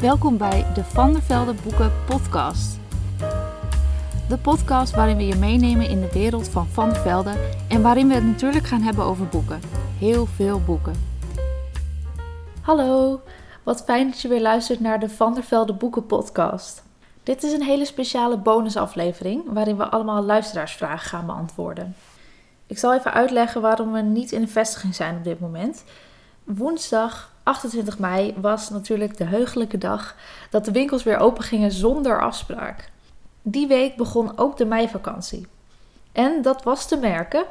Welkom bij de Van der Velde Boeken Podcast. De podcast waarin we je meenemen in de wereld van Van der Velde en waarin we het natuurlijk gaan hebben over boeken. Heel veel boeken. Hallo, wat fijn dat je weer luistert naar de Van der Velde Boeken Podcast. Dit is een hele speciale bonusaflevering waarin we allemaal luisteraarsvragen gaan beantwoorden. Ik zal even uitleggen waarom we niet in de vestiging zijn op dit moment. Woensdag 28 mei was natuurlijk de heugelijke dag dat de winkels weer open gingen zonder afspraak. Die week begon ook de meivakantie. En dat was te merken.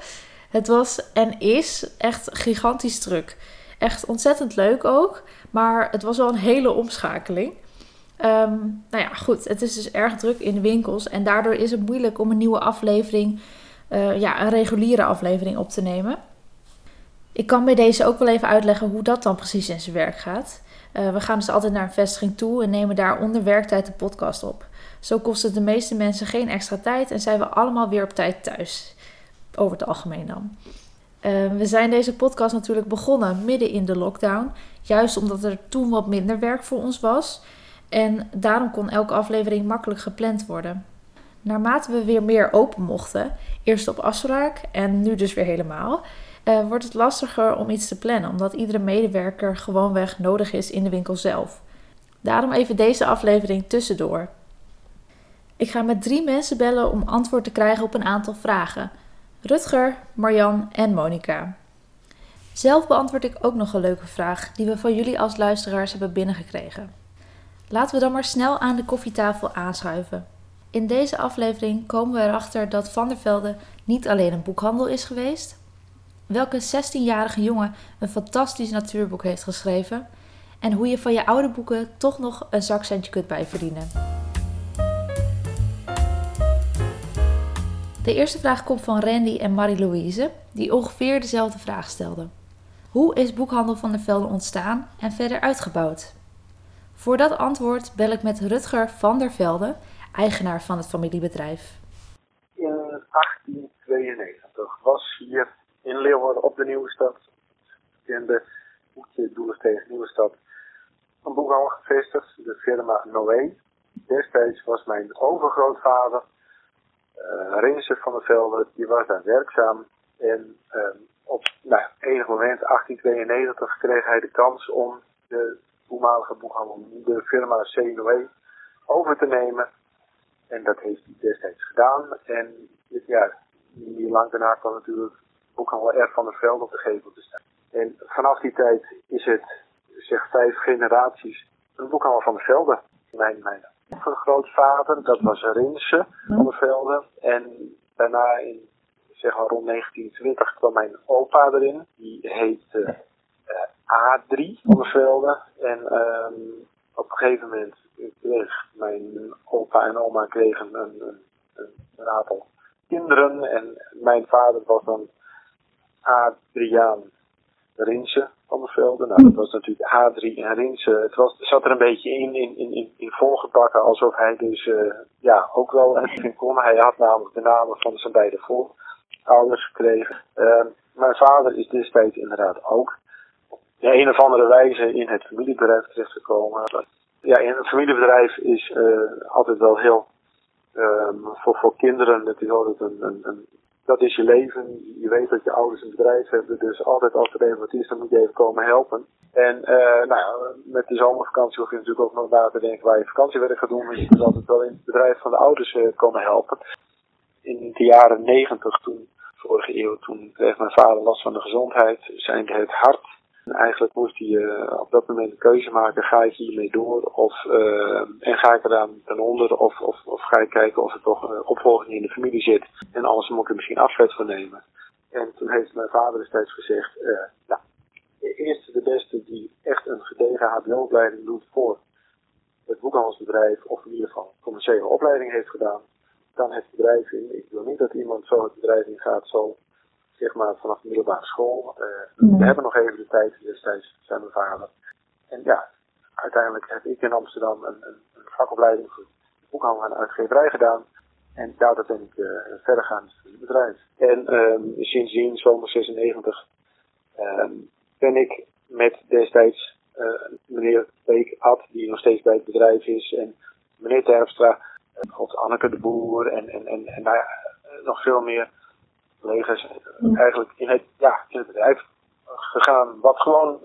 Het was en is echt gigantisch druk. Echt ontzettend leuk ook, maar het was wel een hele omschakeling. Ehm, nou ja, goed, het is dus erg druk in de winkels en daardoor is het moeilijk om een nieuwe aflevering, uh, ja, een reguliere aflevering op te nemen. Ik kan bij deze ook wel even uitleggen hoe dat dan precies in zijn werk gaat. Uh, we gaan dus altijd naar een vestiging toe en nemen daar onder werktijd de podcast op. Zo kost het de meeste mensen geen extra tijd en zijn we allemaal weer op tijd thuis. Over het algemeen dan. Uh, we zijn deze podcast natuurlijk begonnen midden in de lockdown. Juist omdat er toen wat minder werk voor ons was. En daarom kon elke aflevering makkelijk gepland worden. Naarmate we weer meer open mochten, eerst op afspraak en nu dus weer helemaal, uh, wordt het lastiger om iets te plannen, omdat iedere medewerker gewoonweg nodig is in de winkel zelf. Daarom even deze aflevering tussendoor. Ik ga met drie mensen bellen om antwoord te krijgen op een aantal vragen. Rutger, Marjan en Monika. Zelf beantwoord ik ook nog een leuke vraag die we van jullie als luisteraars hebben binnengekregen. Laten we dan maar snel aan de koffietafel aanschuiven. In deze aflevering komen we erachter dat Van der Velde niet alleen een boekhandel is geweest, welke 16-jarige jongen een fantastisch natuurboek heeft geschreven en hoe je van je oude boeken toch nog een zakcentje kunt bijverdienen. De eerste vraag komt van Randy en Marie-Louise, die ongeveer dezelfde vraag stelden. Hoe is Boekhandel van der Velde ontstaan en verder uitgebouwd? Voor dat antwoord bel ik met Rutger van der Velde, eigenaar van het familiebedrijf. In 1892 was hier in Leeuwarden op de Nieuwe Stad, in de hoekje tegen Nieuwe Stad, een boekhandel gevestigd, de firma Noé. Destijds was mijn overgrootvader, uh, Rinse van der Velde, die was daar werkzaam. En uh, op nou, enig moment, 1892, kreeg hij de kans om de toenmalige boekhandel, de firma C. Noé, over te nemen. En dat heeft hij destijds gedaan. En ja, niet lang daarna kwam natuurlijk boekhandel R van der Velde op de gevel te staan. En vanaf die tijd is het, zeg vijf generaties, een boekhandel van der Velde. Mijn, mijn grootvader, dat was Rinse van der Velde. En daarna in, zeg maar rond 1920 kwam mijn opa erin. Die heette uh, A3 van der Velde. En um, op een gegeven moment kreeg mijn opa en oma kregen een, een aantal kinderen. En mijn vader was dan Adriaan Rinse van der Velde. Nou, dat was natuurlijk A3 en Rinse. Het, was, zat er een beetje in, in, in, in volgebakken, alsof hij dus uh, ja, ook wel het kon. Hij had namelijk de namen van zijn beide voorouders gekregen. Uh, mijn vader is destijds inderdaad ook op de een of andere wijze in het familiebedrijf terechtgekomen. Ja, in het familiebedrijf is uh, altijd wel heel, um, voor, voor kinderen, het is altijd een, een, een dat is je leven. Je weet dat je ouders een bedrijf hebben. Dus altijd als er even wat is, dan moet je even komen helpen. En uh, nou ja, met de zomervakantie hoef je natuurlijk ook nog na te denken waar je vakantiewerk gaat doen. Maar je kunt altijd wel in het bedrijf van de ouders uh, komen helpen. In de jaren negentig, toen, vorige eeuw, toen kreeg mijn vader last van de gezondheid. Zijn het hart en eigenlijk moest hij uh, op dat moment een keuze maken. Ga ik hiermee door? Of, uh, en ga ik er dan ten onder? Of, of ga ik kijken of er toch een opvolging in de familie zit? En anders moet ik er misschien afscheid van nemen. En toen heeft mijn vader destijds gezegd, uh, nou, de eerste de beste die echt een gedegen HBO-opleiding doet voor het boekhandelsbedrijf, of in ieder geval een commerciële opleiding heeft gedaan, dan het bedrijf in. Ik wil niet dat iemand zo het bedrijf in gaat, zo zeg maar vanaf de middelbare school. Uh, mm. We hebben nog even de tijd destijds, zijn mijn vader. En ja, uiteindelijk heb ik in Amsterdam een, een, een vakopleiding voor boekhandel en uitgeverij gedaan. En daardoor ben ik uh, verder gaan in het bedrijf. En um, sindsdien, zomer 96, um, ben ik met destijds uh, meneer Beek Ad, die nog steeds bij het bedrijf is. En meneer Terpstra, bijvoorbeeld Anneke de Boer en, en, en, en nou ja, nog veel meer collega's eigenlijk in het, ja, in het bedrijf gegaan. Wat gewoon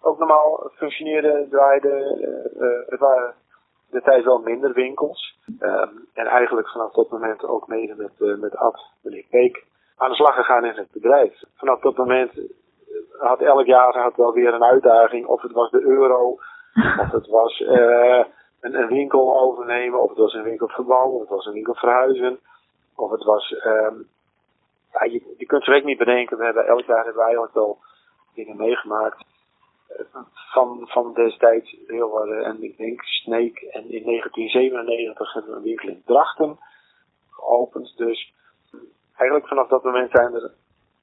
ook normaal functioneerde, draaide. Uh, het waren de tijd wel minder winkels. Ehm, en eigenlijk vanaf dat moment ook mede met, uh, met Ad, meneer Peek, aan de slag gegaan in het bedrijf. Vanaf dat moment had elk jaar had wel weer een uitdaging. Of het was de euro, of het was uh, een, een, winkel overnemen, of het was een winkel verbouwen, of het was een winkel verhuizen. Of het was, um, ja, je, kunt het niet bedenken. We hebben elk jaar hebben we eigenlijk wel dingen meegemaakt. Eh, van, van destijds Leeuwarden en ik denk Sneek. En in 1997 hebben we een winkel in Drachten geopend. Dus eigenlijk vanaf dat moment zijn er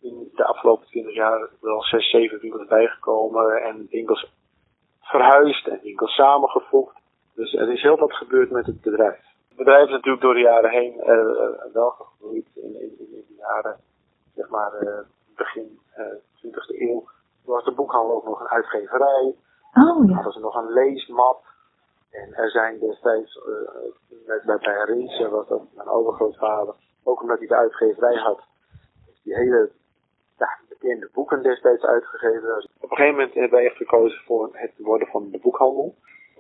in de afgelopen 20 jaar wel 6, 7 winkels bijgekomen. En winkels verhuisd en winkels samengevoegd. Dus er is heel wat gebeurd met het bedrijf. Het bedrijf is natuurlijk door de jaren heen uh, wel gegroeid. In, in, in, de jaren, zeg maar, begin uh, 20e eeuw was de boekhandel ook nog een uitgeverij. Oh ja. Hadden ze nog een leesmap. En er zijn destijds, uh, bij, bij Rinse was dat mijn overgrootvader, ook omdat hij de uitgeverij had, die hele ja, bekende boeken destijds uitgegeven. Dus op een gegeven moment hebben wij echt gekozen voor het worden van de boekhandel.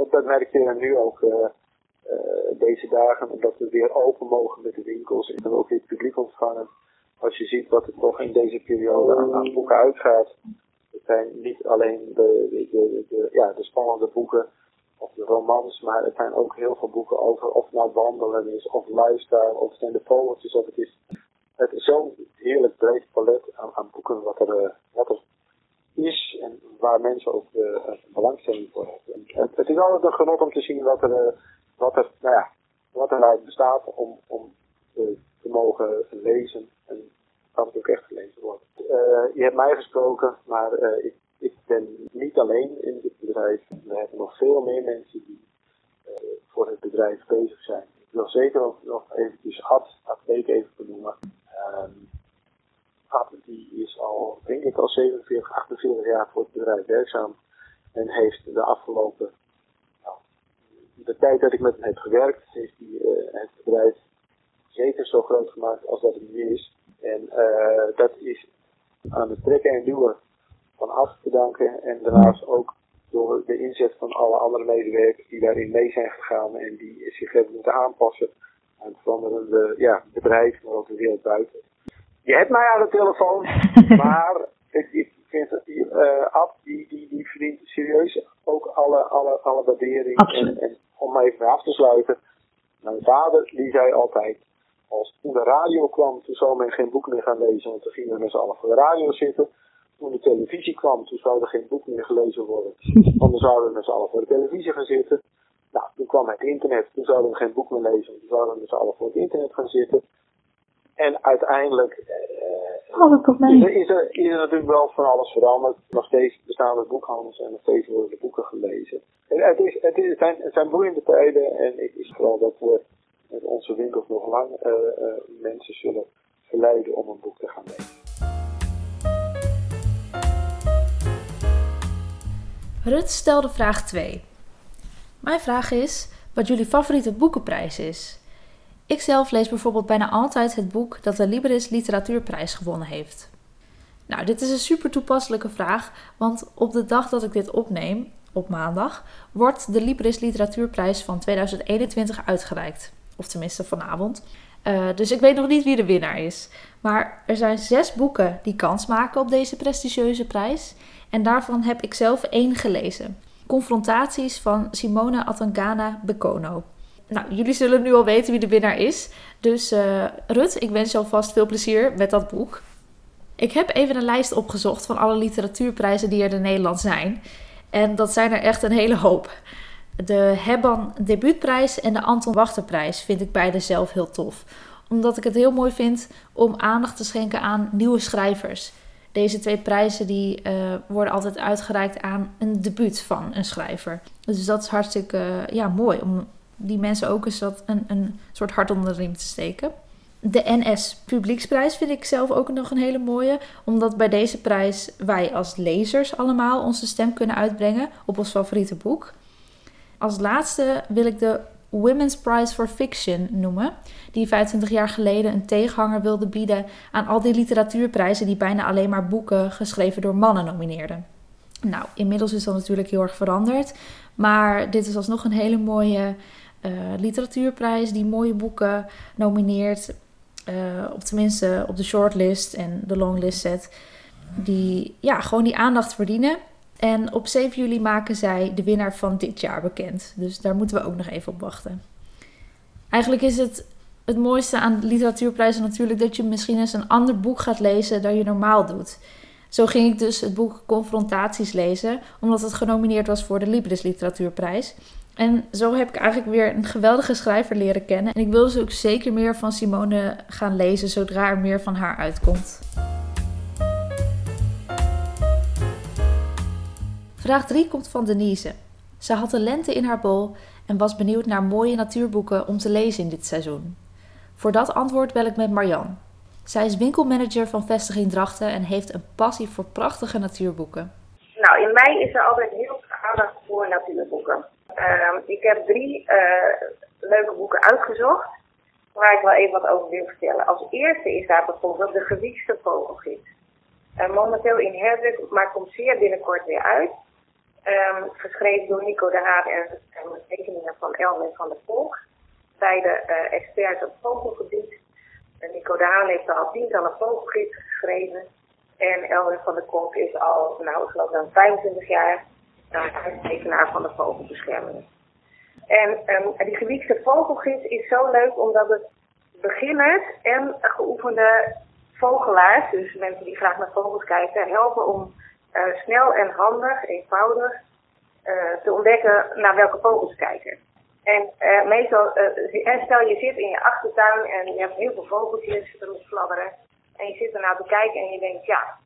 Dat merk je nu ook uh, uh, deze dagen, omdat we weer open mogen met de winkels en dan ook weer het publiek ontvangen. Als je ziet wat er toch in deze periode aan, aan boeken uitgaat, het zijn niet alleen de, de, ja, de spannende boeken of de romans, maar het zijn ook heel veel boeken over of het nou wandelen is, of lifestyle, of het zijn de vogeltjes, of het is, het is zo'n heerlijk breed palet aan, aan boeken wat er, uh, wat er is en waar mensen ook uh, belangstelling voor hebben. Het, het, is altijd een genot om te zien wat er, wat er, nou ja, wat er nou bestaat om, om te mogen lezen en dat het ook echt gelezen wordt. Uh, je hebt mij gesproken, maar uh, ik, ik, ben niet alleen in dit bedrijf. We hebben nog veel meer mensen die uh, voor het bedrijf bezig zijn. Ik wil zeker ook nog eventjes Ad, Ad even benoemen. Um, Ad die is al, denk ik al 47, 48 jaar voor het bedrijf werkzaam. En heeft de afgelopen, nou, de tijd dat ik met hem heb gewerkt, heeft hij het bedrijf zeker zo groot gemaakt als dat het nu is. En dat is aan het trekken en duwen van af te danken. En daarnaast ook door de inzet van alle andere medewerkers die daarin mee zijn gegaan en die zich hebben moeten aanpassen aan het veranderende ja, bedrijf, maar ook de wereld buiten. Je hebt mij aan de telefoon, maar ik, ik vind uh, Ab, die, die, die verdient serieus ook alle, alle, alle waardering. En, en om even af te sluiten, mijn vader die zei altijd, als toen de radio kwam, toen zou men geen boek meer gaan lezen, want toen gingen we met z'n allen voor de radio zitten. Toen de televisie kwam, toen zou er geen boek meer gelezen worden, want dan zouden we met z'n allen voor de televisie gaan zitten. Nou, toen kwam het internet, toen zouden we geen boek meer lezen, toen zouden we met z'n allen voor het internet gaan zitten. En uiteindelijk uh, is, er, is, er, is er natuurlijk wel van alles veranderd. Nog steeds bestaan er boekhandels en nog steeds worden de boeken gelezen. En het, is, het, is, het, zijn, het zijn boeiende tijden en ik is vooral dat we met onze winkels nog lang uh, uh, mensen zullen verleiden om een boek te gaan lezen. Rut stelde vraag 2. Mijn vraag is wat jullie favoriete boekenprijs is. Ik zelf lees bijvoorbeeld bijna altijd het boek dat de Libris Literatuurprijs gewonnen heeft. Nou, dit is een super toepasselijke vraag, want op de dag dat ik dit opneem, op maandag, wordt de Libris Literatuurprijs van 2021 uitgereikt. Of tenminste vanavond. Uh, dus ik weet nog niet wie de winnaar is. Maar er zijn zes boeken die kans maken op deze prestigieuze prijs. En daarvan heb ik zelf één gelezen. Confrontaties van Simone Atangana Bekono. Nou, jullie zullen nu al weten wie de winnaar is. Dus uh, Rut, ik wens je alvast veel plezier met dat boek. Ik heb even een lijst opgezocht van alle literatuurprijzen die er in Nederland zijn. En dat zijn er echt een hele hoop. De Hebban Debuutprijs en de Anton Wachterprijs vind ik beide zelf heel tof. Omdat ik het heel mooi vind om aandacht te schenken aan nieuwe schrijvers. Deze twee prijzen die, uh, worden altijd uitgereikt aan een debuut van een schrijver. Dus dat is hartstikke uh, ja, mooi om die mensen ook eens dat een, een soort hart onder de riem te steken. De NS Publieksprijs vind ik zelf ook nog een hele mooie. Omdat bij deze prijs wij als lezers allemaal onze stem kunnen uitbrengen op ons favoriete boek. Als laatste wil ik de Women's Prize for Fiction noemen, die 25 jaar geleden een tegenhanger wilde bieden aan al die literatuurprijzen die bijna alleen maar boeken geschreven door mannen nomineerden. Nou, inmiddels is dat natuurlijk heel erg veranderd, maar dit is alsnog een hele mooie uh, literatuurprijs die mooie boeken nomineert, uh, op tenminste op de shortlist en de longlist zet, die ja, gewoon die aandacht verdienen. En op 7 juli maken zij de winnaar van dit jaar bekend. Dus daar moeten we ook nog even op wachten. Eigenlijk is het het mooiste aan literatuurprijzen natuurlijk dat je misschien eens een ander boek gaat lezen dan je normaal doet. Zo ging ik dus het boek Confrontaties lezen, omdat het genomineerd was voor de Libris Literatuurprijs. En zo heb ik eigenlijk weer een geweldige schrijver leren kennen. En ik wil dus ook zeker meer van Simone gaan lezen zodra er meer van haar uitkomt. Vraag 3 komt van Denise. Ze had de lente in haar bol en was benieuwd naar mooie natuurboeken om te lezen in dit seizoen. Voor dat antwoord bel ik met Marjan. Zij is winkelmanager van Vestiging Drachten en heeft een passie voor prachtige natuurboeken. Nou, in mei is er altijd heel veel aandacht voor natuurboeken. Uh, ik heb drie uh, leuke boeken uitgezocht, waar ik wel even wat over wil vertellen. Als eerste is daar bijvoorbeeld De Gewiekste Vogelgids. Uh, momenteel in herdruk, maar komt zeer binnenkort weer uit. Um, geschreven door Nico de Haag en, en tekeningen van Elwin van der Volk. Beide uh, experts op vogelgebied. En Nico de Haan heeft al tientallen vogelgids geschreven. En Elwin van der Kolk is al, nou, ik geloof dan 25 jaar uh, tekenaar van de vogelbescherming. En um, die gewiekste vogelgids is zo leuk omdat het beginners en geoefende vogelaars, dus mensen die graag naar vogels kijken, helpen om uh, snel en handig, eenvoudig uh, te ontdekken naar welke vogels kijken. En uh, meestal, stel je zit in je achtertuin en je hebt heel veel vogeltjes fladderen. En je zit er nou te kijken en je denkt, ja,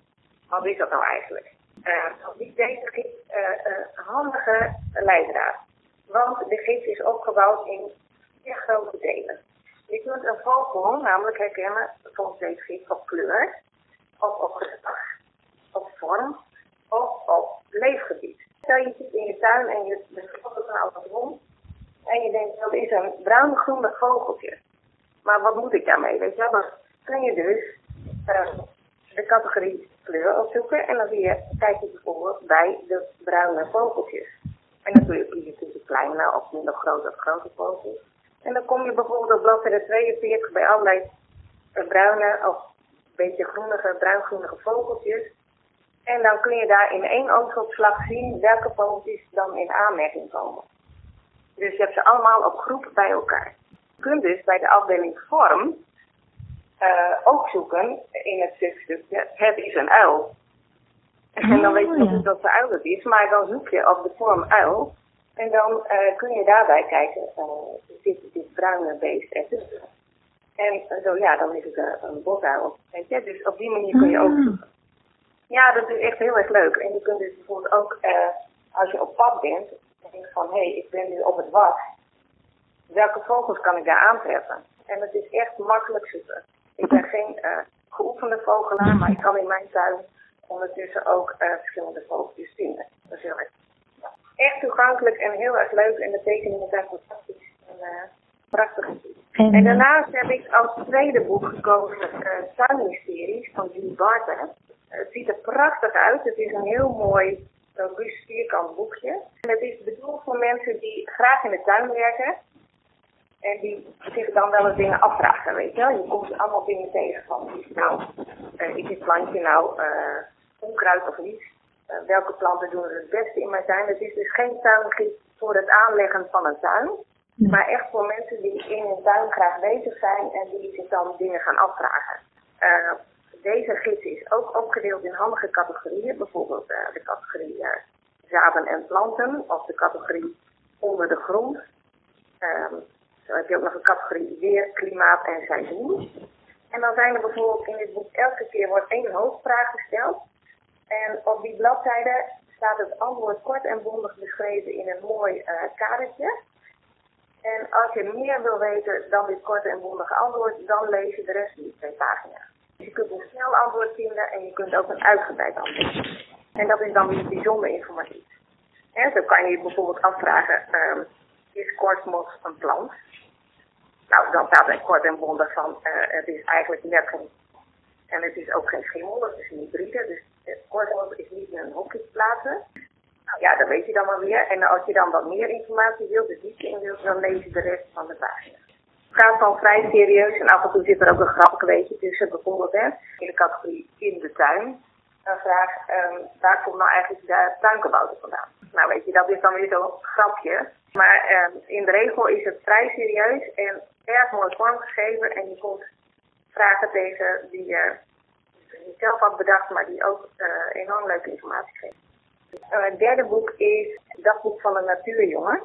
wat is dat nou eigenlijk? Uh, deze gids uh, handige leidraad. Want de gids is opgebouwd in vier grote delen. Je kunt een vogel namelijk herkennen volgens deze gids op kleur, of op geslag, op vorm of op leefgebied. Stel je zit in je tuin en je bent nou wat rond en je denkt dat is een bruin-groenig vogeltje. Maar wat moet ik daarmee? Weet je Dan kun je dus uh, de categorie kleur opzoeken en dan zie je, kijk je bijvoorbeeld bij de bruine vogeltjes. En dan kun je kiezen tussen kleine of minder grote of grote vogels. En dan kom je bijvoorbeeld op bladzijde 42 bij allerlei bruine of een beetje groenige, bruingroenige vogeltjes. En dan kun je daar in één oogopslag zien welke vogeltjes dan in aanmerking komen. Dus je hebt ze allemaal op groep bij elkaar. Je kunt dus bij de afdeling vorm uh, ook zoeken in het stukje het is een uil. En dan weet je niet dat de uil het is, maar dan zoek je op de vorm uil. En dan uh, kun je daarbij kijken, uh, zit dit bruine beest ertussen. En zo ja, dan is het een, bosuil. Weet je? Dus op die manier kun je ook ah. zoeken. Ja, dat is echt heel erg leuk. En je kunt dus bijvoorbeeld ook, uh, als je op pad bent, denken van, hé, hey, ik ben nu op het was. Welke vogels kan ik daar aantreffen? En het is echt makkelijk zoeken. Ik ben geen uh, geoefende vogelaar, maar ik kan in mijn tuin ondertussen ook uh, verschillende vogeltjes vinden. Dat is heel erg echt toegankelijk en heel erg leuk. En de tekeningen zijn fantastisch en uh, prachtig. En, en, daarnaast heb ik als tweede boek gekozen uh, Tuinmysteries van Julie Barton. Het ziet er prachtig uit. Het is een heel mooi, robuust vierkant boekje. En het is bedoeld voor mensen die graag in de tuin werken. En die zich dan wel eens dingen afvragen, weet je wel. Je komt allemaal dingen tegen van, nou, uh, is dit plantje nou uh, onkruid of niet? Uh, welke planten doen er het beste in mijn tuin? Het is dus geen tuingids voor het aanleggen van een tuin. Maar echt voor mensen die in een tuin graag bezig zijn en die zich dan dingen gaan afvragen. Deze gids is ook opgedeeld in handige categorieën, bijvoorbeeld uh, de categorie uh, zaden en planten of de categorie onder de grond. Um, zo heb je ook nog een categorie weer, klimaat en seizoen. En dan zijn er bijvoorbeeld in dit boek elke keer wordt één hoofdvraag gesteld. En op die bladzijde staat het antwoord kort en bondig beschreven in een mooi uh, kadertje. En als je meer wil weten dan dit korte en bondige antwoord, dan lees je de rest van die twee pagina's. Je kunt een snel antwoord vinden en je kunt ook een uitgebreid antwoord. En dat is dan weer bijzonder informatief. Zo kan je bijvoorbeeld afvragen, ehm, is kortmos een plant? Nou, dan staat er kort en bondig van, uh, het is eigenlijk net geen, en het is ook geen schimmel, het is een hybride, dus kortmos is niet in een hokje te plaatsen. Nou ja, dat weet je dan wel weer. En als je dan wat meer informatie wilt, de diepte in wilt, dan lees je de rest van de pagina. Gaat dan vrij serieus en af en toe zit er ook een grappig weetje tussen. Bijvoorbeeld hè, in de categorie in de tuin. Een vraag, um, waar komt nou eigenlijk de tuinkabouter vandaan? Nou weet je, dat is dan weer zo'n grapje. Maar um, in de regel is het vrij serieus en erg mooi vormgegeven. En je komt vragen tegen die je niet zelf had bedacht, maar die ook uh, enorm leuke informatie geven. Uh, het derde boek is het dagboek van een natuurjongen.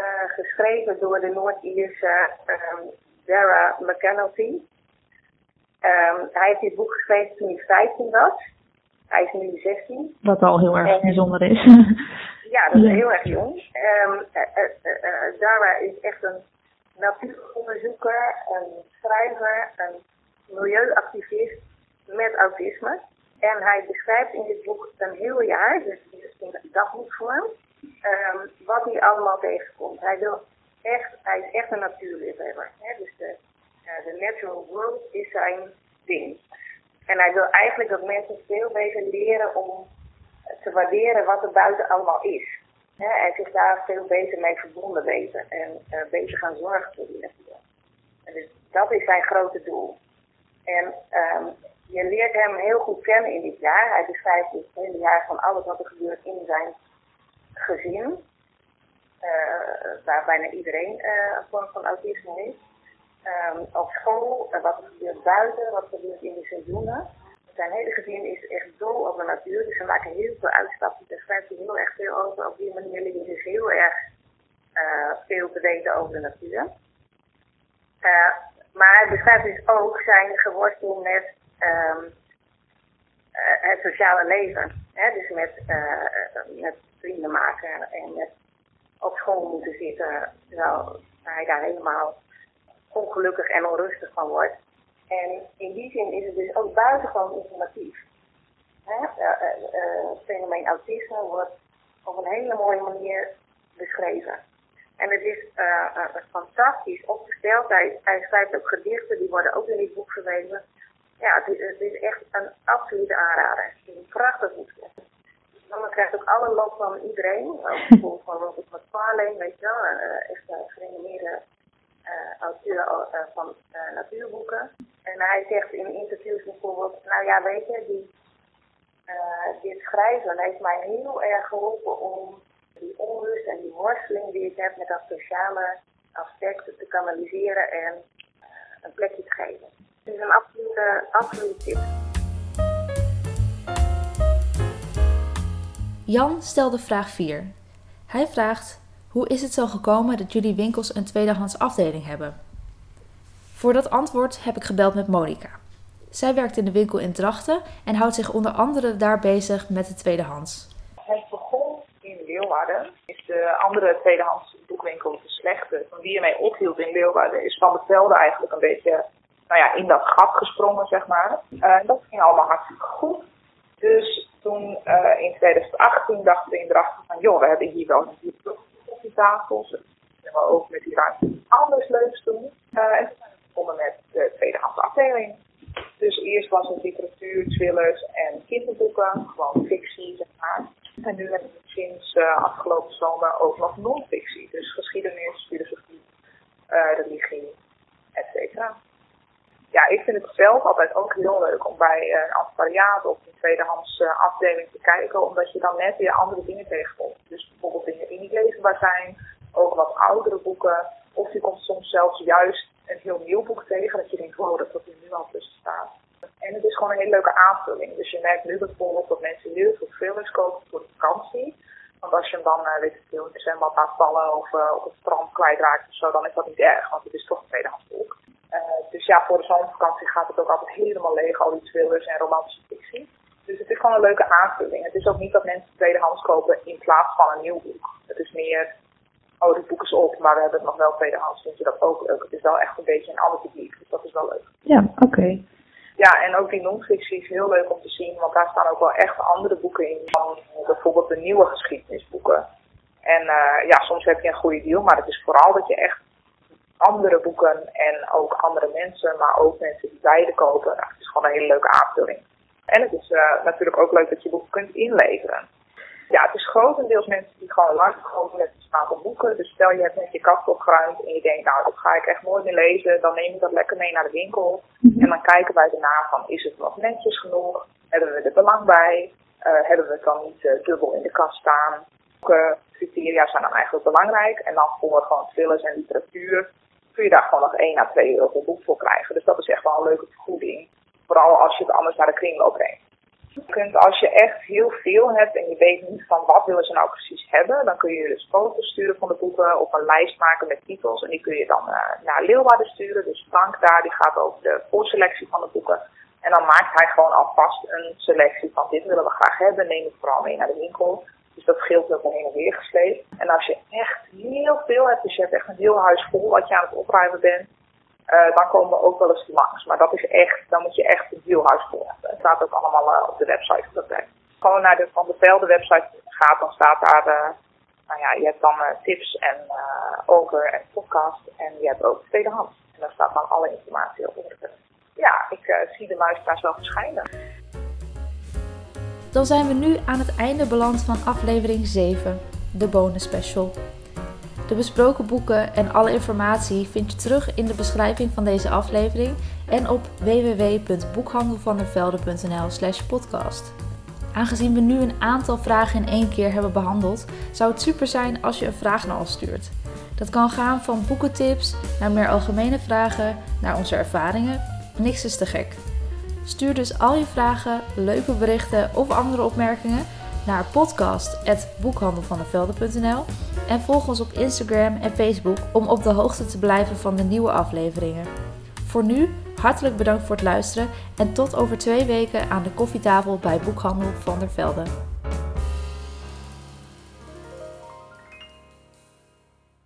Uh, geschreven door de Noord-Ierse um, Dara McAnulty. Um, hij heeft dit boek geschreven toen hij 15 was. Hij is nu 16. Wat al heel erg en, bijzonder is. ja, dat is ja. heel erg jong. Um, uh, Dara is echt een natuuronderzoeker, een schrijver, een milieuactivist met autisme. En hij beschrijft in dit boek een heel jaar, dus in dagboekvorm, um, wat hij allemaal tegenkomt. Hij, wil echt, hij is echt een natuurliefhebber. Hè? Dus de, de natural world is zijn ding. En hij wil eigenlijk dat mensen veel beter leren om te waarderen wat er buiten allemaal is. Hè? En zich daar veel beter mee verbonden weten en uh, beter gaan zorgen voor die natuur. En dus dat is zijn grote doel. En um, je leert hem heel goed kennen in dit jaar. Hij beschrijft het hele jaar van alles wat er gebeurt in zijn gezin. Uh, waar bijna iedereen uh, een vorm van autisme heeft. Um, op school, uh, wat er gebeurt buiten, wat er gebeurt in de seizoenen. Zijn hele gezin is echt dol op de natuur, dus ze maken heel veel uitstapjes. Daar schrijft hij heel erg veel over. Op die manier leer je dus heel erg veel te weten over de natuur. maar hij beschrijft dus ook zijn geworstel met uh, het sociale leven. Dus met, met vrienden maken en met op school moeten zitten, terwijl hij daar helemaal ongelukkig en onrustig van wordt. En in die zin is het dus ook buitengewoon informatief. Hè? Het fenomeen autisme wordt op een hele mooie manier beschreven. En het is fantastisch opgesteld. Hij, hij schrijft ook gedichten, die worden ook in dit boek verwezen ja, het is, echt een absolute aanrader. Het is een prachtig boekje. Dan krijgt ook alle loop van iedereen. Ook bijvoorbeeld van Robert McFarlane, weet je wel. Een uh, echt een gerenommeerde uh, auteur van natuurboeken. En hij zegt in interviews bijvoorbeeld, nou ja, weet je, die, dit schrijven heeft mij heel erg geholpen om die onrust en die worsteling die ik heb met dat sociale aspect te kanaliseren en een plekje te geven. Het is een absolute, absolute tip. Jan stelde vraag 4. Hij vraagt: Hoe is het zo gekomen dat jullie winkels een tweedehands afdeling hebben? Voor dat antwoord heb ik gebeld met Monika. Zij werkt in de winkel in Drachten en houdt zich onder andere daar bezig met de tweedehands. Het begon in Leeuwarden. Is de andere tweedehands boekwinkel de slechte, van wie je mee ophield in Leeuwarden, is van de velden eigenlijk een beetje nou ja, in dat gat gesprongen, zeg maar. Uh, dat ging allemaal hartstikke goed. Dus toen uh, in 2018 dachten we in Drachten van, joh, we hebben hier wel een koffietafels. En we ook met die ruimte anders leuks doen. Uh, en toen zijn we begonnen met de tweedehands afdeling. Dus eerst was het literatuur, thrillers en kinderboeken, gewoon fictie, zeg maar. En nu hebben we sinds uh, afgelopen zomer ook nog non-fictie. Dus geschiedenis, filosofie, religie, et cetera ja, ik vind het zelf altijd ook heel leuk om bij een antiquariaat of tweedehands uh, afdeling te kijken, omdat je dan net weer andere dingen tegenkomt. Dus bijvoorbeeld dingen die niet leesbaar zijn, ook wat oudere boeken. Of je komt soms zelfs juist een heel nieuw boek tegen, dat je denkt, wow, dat er nu al tussen staat. En het is gewoon een hele leuke aanvulling. Dus je merkt nu bijvoorbeeld dat mensen heel veel thrillers kopen voor de vakantie. Want als je hem dan, uh, weet ik veel, in laat vallen of uh, op het strand kwijtraakt of zo, dan is dat niet erg, want het is toch een tweedehands boek. Dus ja, voor de zomervakantie gaat het ook altijd helemaal leeg, al die thrillers en romantische. Dus het is gewoon een leuke aanvulling. Het is ook niet dat mensen tweedehands kopen in plaats van een nieuw boek. Het is meer, oh, dit boek is op, maar we hebben het nog wel tweedehands. Vind je dat ook leuk? Het is wel echt een beetje een ander publiek, dus dat is wel leuk. Ja, oké. Okay. Ja, en ook die non-fictie is heel leuk om te zien, want daar staan ook wel echt andere boeken in. Dan bijvoorbeeld de nieuwe geschiedenisboeken. En uh, ja, soms heb je een goede deal, maar het is vooral dat je echt andere boeken en ook andere mensen, maar ook mensen die beide kopen. Nou, het is gewoon een hele leuke aanvulling. En het is uh, natuurlijk ook leuk dat je boeken kunt inleveren. Ja, het is grotendeels mensen die gewoon langskomen met een aantal boeken. Dus stel je hebt net je kast opgeruimd en je denkt, nou dat ga ik echt nooit meer lezen. Dan neem je dat lekker mee naar de winkel. En dan kijken wij daarna van, is het nog netjes genoeg? Hebben we er belang bij? Uh, hebben we het dan niet uh, dubbel in de kast staan? Welke criteria zijn dan eigenlijk belangrijk? En dan voor gewoon thrillers en literatuur kun je daar gewoon nog 1 à 2 euro per boek voor krijgen. Dus dat is echt wel een leuke vergoeding. Vooral als je het anders naar de kringloop brengt. Je kunt, als je echt heel veel hebt en je weet niet van wat willen ze nou precies hebben, dan kun je dus foto's sturen van de boeken of een lijst maken met titels. En die kun je dan uh, naar Leeuwarden sturen. Dus Frank daar, die gaat over de voorselectie van de boeken. En dan maakt hij gewoon alvast een selectie van dit willen we graag hebben. Neem het vooral mee naar de winkel. Dus dat scheelt ook heen en weer gesleept. En als je echt heel veel hebt, dus je hebt echt een heel huis vol wat je aan het opruimen bent, uh, dan komen we ook wel eens langs. Maar dat is echt, dan moet je echt een heel huis voor hebben. Het staat ook allemaal uh, op de website op dat plek. Gewoon naar de Van de Velde website gaat, dan staat daar, uh, nou ja, je hebt dan tips en over en podcast. En je hebt ook tweedehands. En daar staat dan alle informatie op. Ja, ik zie de luisteraars wel verschijnen. Dan zijn we nu aan het einde beland van aflevering 7, de bonus special. De besproken boeken en alle informatie vind je terug in de beschrijving van deze aflevering en op www.boekhandelvandervelde.nl/slash podcast. Aangezien we nu een aantal vragen in één keer hebben behandeld, zou het super zijn als je een vraag naar ons stuurt. Dat kan gaan van boekentips naar meer algemene vragen, naar onze ervaringen. Niks is te gek. Stuur dus al je vragen, leuke berichten of andere opmerkingen naar podcast.boekhandelvandervelde.nl en volg ons op Instagram en Facebook om op de hoogte te blijven van de nieuwe afleveringen. Voor nu, hartelijk bedankt voor het luisteren en tot over twee weken aan de koffietafel bij Boekhandel van der Velde.